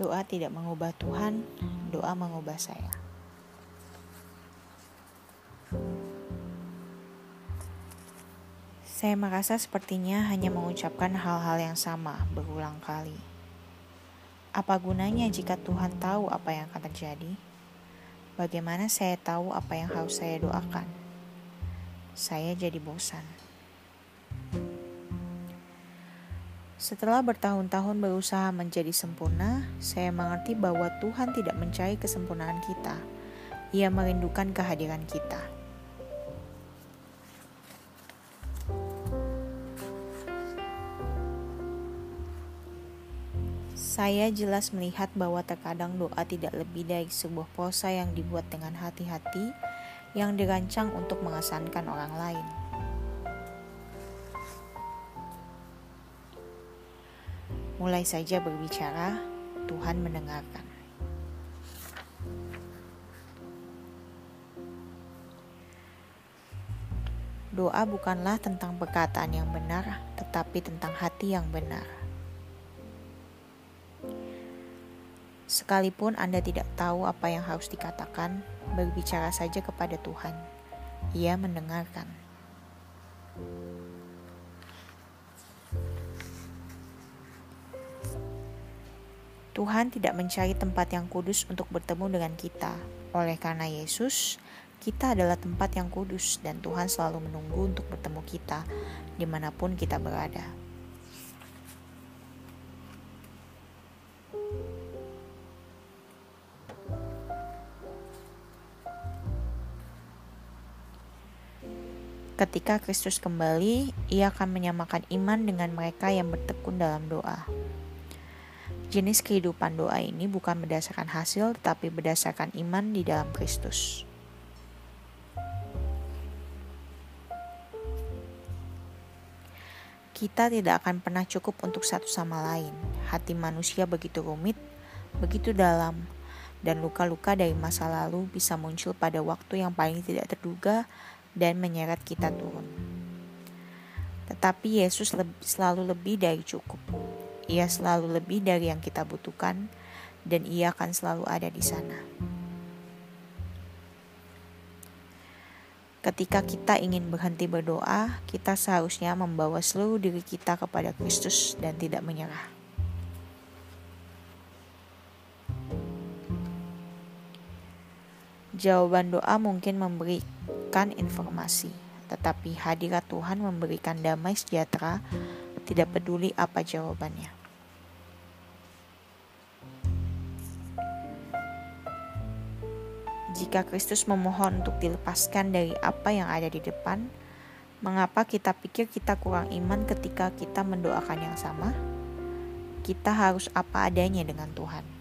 Doa tidak mengubah Tuhan, doa mengubah saya. Saya merasa sepertinya hanya mengucapkan hal-hal yang sama berulang kali. Apa gunanya jika Tuhan tahu apa yang akan terjadi? Bagaimana saya tahu apa yang harus saya doakan? Saya jadi bosan. Setelah bertahun-tahun berusaha menjadi sempurna, saya mengerti bahwa Tuhan tidak mencari kesempurnaan kita. Ia merindukan kehadiran kita. Saya jelas melihat bahwa terkadang doa tidak lebih dari sebuah prosa yang dibuat dengan hati-hati yang dirancang untuk mengesankan orang lain. Mulai saja berbicara, Tuhan mendengarkan. Doa bukanlah tentang perkataan yang benar, tetapi tentang hati yang benar. Sekalipun Anda tidak tahu apa yang harus dikatakan, berbicara saja kepada Tuhan. Ia mendengarkan. Tuhan tidak mencari tempat yang kudus untuk bertemu dengan kita. Oleh karena Yesus, kita adalah tempat yang kudus dan Tuhan selalu menunggu untuk bertemu kita di mana pun kita berada. Ketika Kristus kembali, Ia akan menyamakan iman dengan mereka yang bertekun dalam doa. Jenis kehidupan doa ini bukan berdasarkan hasil, tetapi berdasarkan iman di dalam Kristus. Kita tidak akan pernah cukup untuk satu sama lain. Hati manusia begitu rumit, begitu dalam, dan luka-luka dari masa lalu bisa muncul pada waktu yang paling tidak terduga dan menyeret kita turun. Tetapi Yesus selalu lebih dari cukup. Ia selalu lebih dari yang kita butuhkan, dan Ia akan selalu ada di sana. Ketika kita ingin berhenti berdoa, kita seharusnya membawa seluruh diri kita kepada Kristus dan tidak menyerah. Jawaban doa mungkin memberikan informasi, tetapi hadirat Tuhan memberikan damai sejahtera, tidak peduli apa jawabannya. Jika Kristus memohon untuk dilepaskan dari apa yang ada di depan, mengapa kita pikir kita kurang iman ketika kita mendoakan yang sama? Kita harus apa adanya dengan Tuhan.